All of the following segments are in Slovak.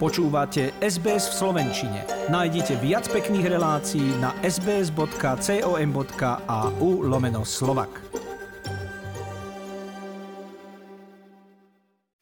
Počúvate SBS v Slovenčine. Nájdite viac pekných relácií na sbs.com.au lomeno slovak.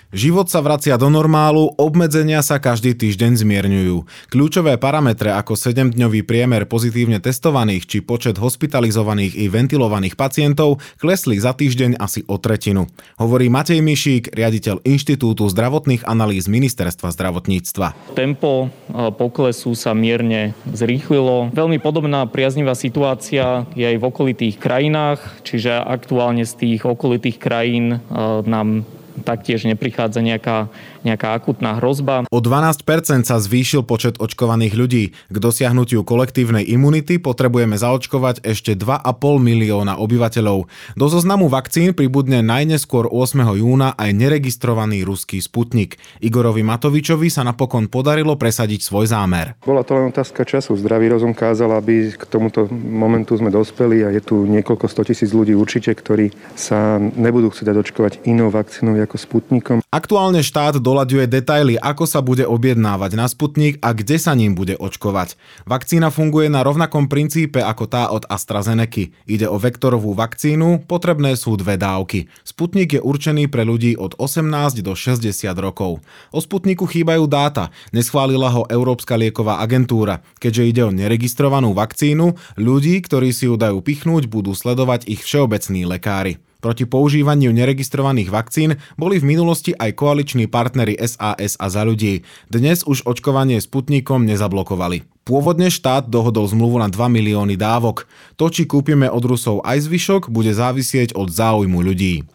Život sa vracia do normálu, obmedzenia sa každý týždeň zmierňujú. Kľúčové parametre ako 7-dňový priemer pozitívne testovaných či počet hospitalizovaných i ventilovaných pacientov klesli za týždeň asi o tretinu. Hovorí Matej Mišík, riaditeľ Inštitútu zdravotných analýz Ministerstva zdravotníctva. Tempo e, poklesu sa mierne zrýchlilo. Veľmi podobná priaznivá situácia je aj v okolitých krajinách, čiže aktuálne z tých okolitých krajín e, nám taktiež neprichádza nejaká, nejaká akutná hrozba. O 12% sa zvýšil počet očkovaných ľudí. K dosiahnutiu kolektívnej imunity potrebujeme zaočkovať ešte 2,5 milióna obyvateľov. Do zoznamu vakcín pribudne najneskôr 8. júna aj neregistrovaný ruský Sputnik. Igorovi Matovičovi sa napokon podarilo presadiť svoj zámer. Bola to len otázka času. Zdravý rozum kázal, aby k tomuto momentu sme dospeli a je tu niekoľko stotisíc ľudí určite, ktorí sa nebudú chcieť očkovať inou vakcínou ako Sputnikom. Aktuálne štát doľaďuje detaily, ako sa bude objednávať na Sputnik a kde sa ním bude očkovať. Vakcína funguje na rovnakom princípe ako tá od AstraZeneca. Ide o vektorovú vakcínu, potrebné sú dve dávky. Sputnik je určený pre ľudí od 18 do 60 rokov. O Sputniku chýbajú dáta, neschválila ho Európska lieková agentúra. Keďže ide o neregistrovanú vakcínu, ľudí, ktorí si ju dajú pichnúť, budú sledovať ich všeobecní lekári. Proti používaniu neregistrovaných vakcín boli v minulosti aj koaliční partnery SAS a za ľudí. Dnes už očkovanie Sputnikom nezablokovali. Pôvodne štát dohodol zmluvu na 2 milióny dávok. To, či kúpime od Rusov aj zvyšok, bude závisieť od záujmu ľudí.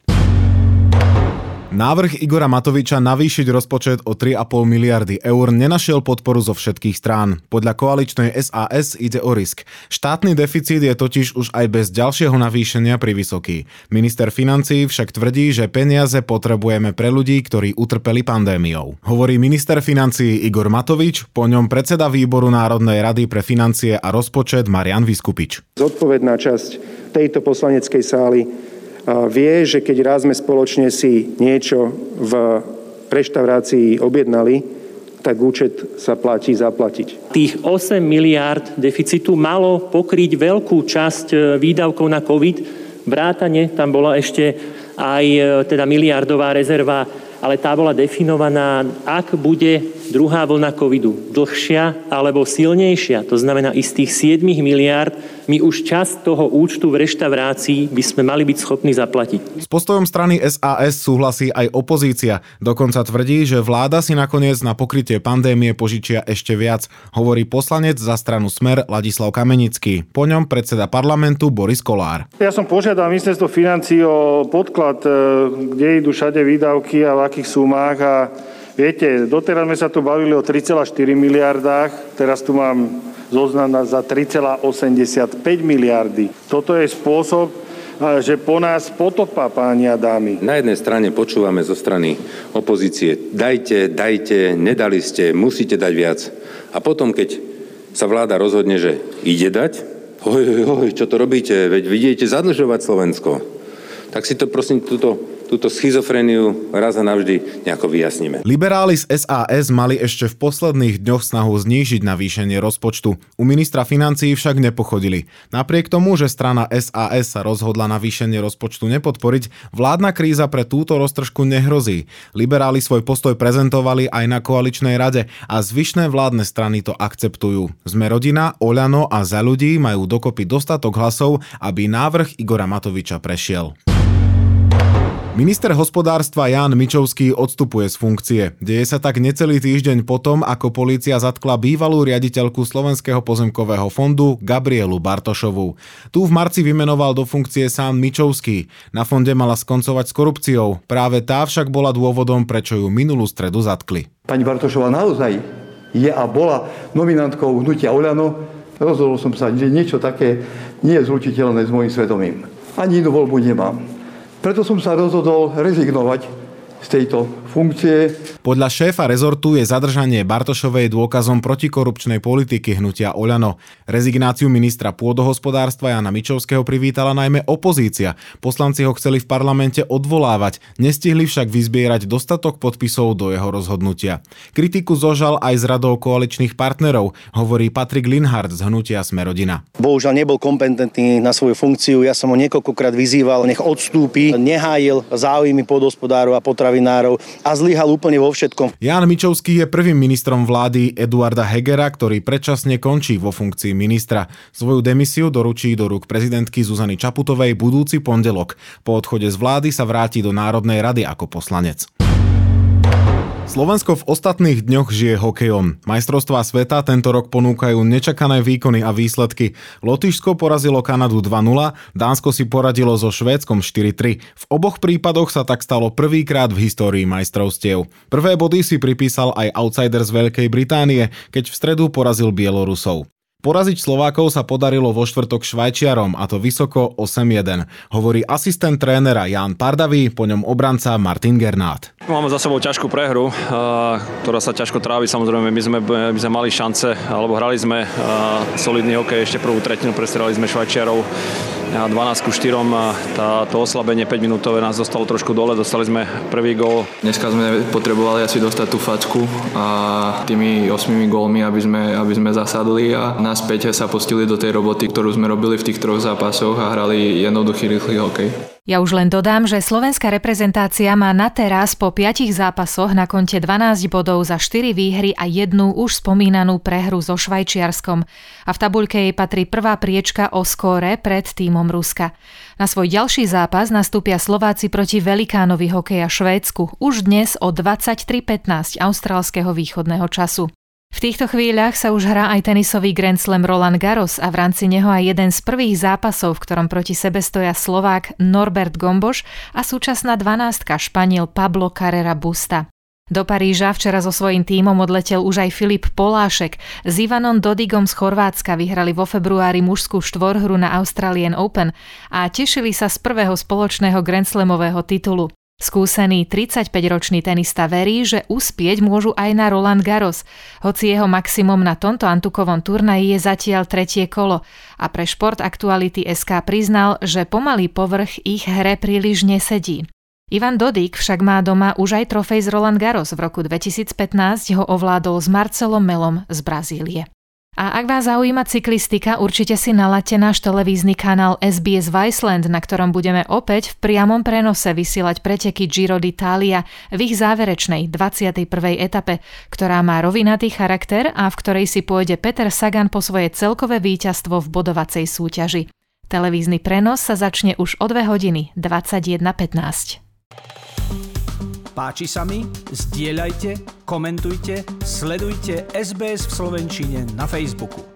Návrh Igora Matoviča navýšiť rozpočet o 3,5 miliardy eur nenašiel podporu zo všetkých strán. Podľa koaličnej SAS ide o risk. Štátny deficit je totiž už aj bez ďalšieho navýšenia vysoký. Minister financí však tvrdí, že peniaze potrebujeme pre ľudí, ktorí utrpeli pandémiou. Hovorí minister financí Igor Matovič, po ňom predseda výboru Národnej rady pre financie a rozpočet Marian Vyskupič. Zodpovedná časť tejto poslaneckej sály vie, že keď raz sme spoločne si niečo v reštaurácii objednali, tak účet sa platí zaplatiť. Tých 8 miliárd deficitu malo pokryť veľkú časť e, výdavkov na COVID. Vrátane tam bola ešte aj e, teda miliardová rezerva, ale tá bola definovaná, ak bude druhá vlna covidu dlhšia alebo silnejšia. To znamená, istých 7 miliárd my už časť toho účtu v reštaurácii by sme mali byť schopní zaplatiť. S postojom strany SAS súhlasí aj opozícia. Dokonca tvrdí, že vláda si nakoniec na pokrytie pandémie požičia ešte viac, hovorí poslanec za stranu Smer Ladislav Kamenický. Po ňom predseda parlamentu Boris Kolár. Ja som požiadal ministerstvo financí o podklad, e, kde idú všade výdavky a v akých sumách a Viete, doteraz sme sa tu bavili o 3,4 miliardách, teraz tu mám zoznam za 3,85 miliardy. Toto je spôsob, že po nás potopa, páni a dámy. Na jednej strane počúvame zo strany opozície, dajte, dajte, nedali ste, musíte dať viac. A potom, keď sa vláda rozhodne, že ide dať, hoj, hoj, čo to robíte, veď vidíte zadlžovať Slovensko. Tak si to prosím túto túto schizofréniu raz a navždy nejako vyjasníme. Liberáli z SAS mali ešte v posledných dňoch snahu znížiť navýšenie rozpočtu. U ministra financií však nepochodili. Napriek tomu, že strana SAS sa rozhodla navýšenie rozpočtu nepodporiť, vládna kríza pre túto roztržku nehrozí. Liberáli svoj postoj prezentovali aj na koaličnej rade a zvyšné vládne strany to akceptujú. Sme rodina, Oľano a za ľudí majú dokopy dostatok hlasov, aby návrh Igora Matoviča prešiel. Minister hospodárstva Jan Mičovský odstupuje z funkcie. Deje sa tak necelý týždeň potom, ako polícia zatkla bývalú riaditeľku Slovenského pozemkového fondu Gabrielu Bartošovú. Tu v marci vymenoval do funkcie sám Mičovský. Na fonde mala skoncovať s korupciou. Práve tá však bola dôvodom, prečo ju minulú stredu zatkli. Pani Bartošová naozaj je a bola nominantkou hnutia Oľano. Rozhodol som sa, že niečo také nie je zlučiteľné s môjim svedomím. Ani inú voľbu nemám. Preto som sa rozhodol rezignovať z tejto funkcie. Podľa šéfa rezortu je zadržanie Bartošovej dôkazom protikorupčnej politiky hnutia Oľano. Rezignáciu ministra pôdohospodárstva Jana Mičovského privítala najmä opozícia. Poslanci ho chceli v parlamente odvolávať, nestihli však vyzbierať dostatok podpisov do jeho rozhodnutia. Kritiku zožal aj z radou koaličných partnerov, hovorí Patrik Linhard z hnutia Smerodina. Bohužiaľ nebol kompetentný na svoju funkciu, ja som ho niekoľkokrát vyzýval, nech odstúpi, nehájil záujmy podhospodárov a potravinárov a zlyhal úplne vo všetkom. Jan Mičovský je prvým ministrom vlády Eduarda Hegera, ktorý predčasne končí vo funkcii ministra. Svoju demisiu doručí do rúk prezidentky Zuzany Čaputovej budúci pondelok. Po odchode z vlády sa vráti do Národnej rady ako poslanec. Slovensko v ostatných dňoch žije hokejom. Majstrovstvá sveta tento rok ponúkajú nečakané výkony a výsledky. Lotyšsko porazilo Kanadu 2-0, Dánsko si poradilo so Švédskom 4-3. V oboch prípadoch sa tak stalo prvýkrát v histórii majstrovstiev. Prvé body si pripísal aj outsider z Veľkej Británie, keď v stredu porazil Bielorusov. Poraziť Slovákov sa podarilo vo štvrtok Švajčiarom a to vysoko 8-1, hovorí asistent trénera Jan Pardavý, po ňom obranca Martin Gernát. Máme za sebou ťažkú prehru, ktorá sa ťažko trávi. Samozrejme, my sme, my sme mali šance, alebo hrali sme solidný hokej, ešte prvú tretinu prestrelali sme Švajčiarov 12 ku 4. Tá, to oslabenie 5 minútové nás dostalo trošku dole, dostali sme prvý gól. Dneska sme potrebovali asi dostať tú facku a tými 8 gólmi, aby sme, aby sme zasadli a naspäť sa pustili do tej roboty, ktorú sme robili v tých troch zápasoch a hrali jednoduchý, rýchly hokej. Ja už len dodám, že slovenská reprezentácia má na teraz po piatich zápasoch na konte 12 bodov za 4 výhry a jednu už spomínanú prehru so Švajčiarskom. A v tabuľke jej patrí prvá priečka o skóre pred týmom Ruska. Na svoj ďalší zápas nastúpia Slováci proti velikánovi hokeja Švédsku už dnes o 23.15 austrálskeho východného času. V týchto chvíľach sa už hrá aj tenisový Grand Slam Roland Garros a v rámci neho aj jeden z prvých zápasov, v ktorom proti sebe stoja Slovák Norbert Gomboš a súčasná dvanástka Španiel Pablo Carrera Busta. Do Paríža včera so svojím tímom odletel už aj Filip Polášek. S Ivanom Dodigom z Chorvátska vyhrali vo februári mužskú štvorhru na Australian Open a tešili sa z prvého spoločného Grand Slamového titulu. Skúsený 35-ročný tenista verí, že uspieť môžu aj na Roland Garros, hoci jeho maximum na tomto antukovom turnaji je zatiaľ tretie kolo a pre šport Aktuality SK priznal, že pomalý povrch ich hre príliš nesedí. Ivan Dodik však má doma už aj trofej z Roland Garros. V roku 2015 ho ovládol s Marcelom Melom z Brazílie. A ak vás zaujíma cyklistika, určite si naladte náš televízny kanál SBS Viceland, na ktorom budeme opäť v priamom prenose vysielať preteky Giro d'Italia v ich záverečnej 21. etape, ktorá má rovinatý charakter a v ktorej si pôjde Peter Sagan po svoje celkové víťazstvo v bodovacej súťaži. Televízny prenos sa začne už o 2 hodiny 21.15. Páči sa mi? Zdieľajte, komentujte, sledujte SBS v Slovenčine na Facebooku.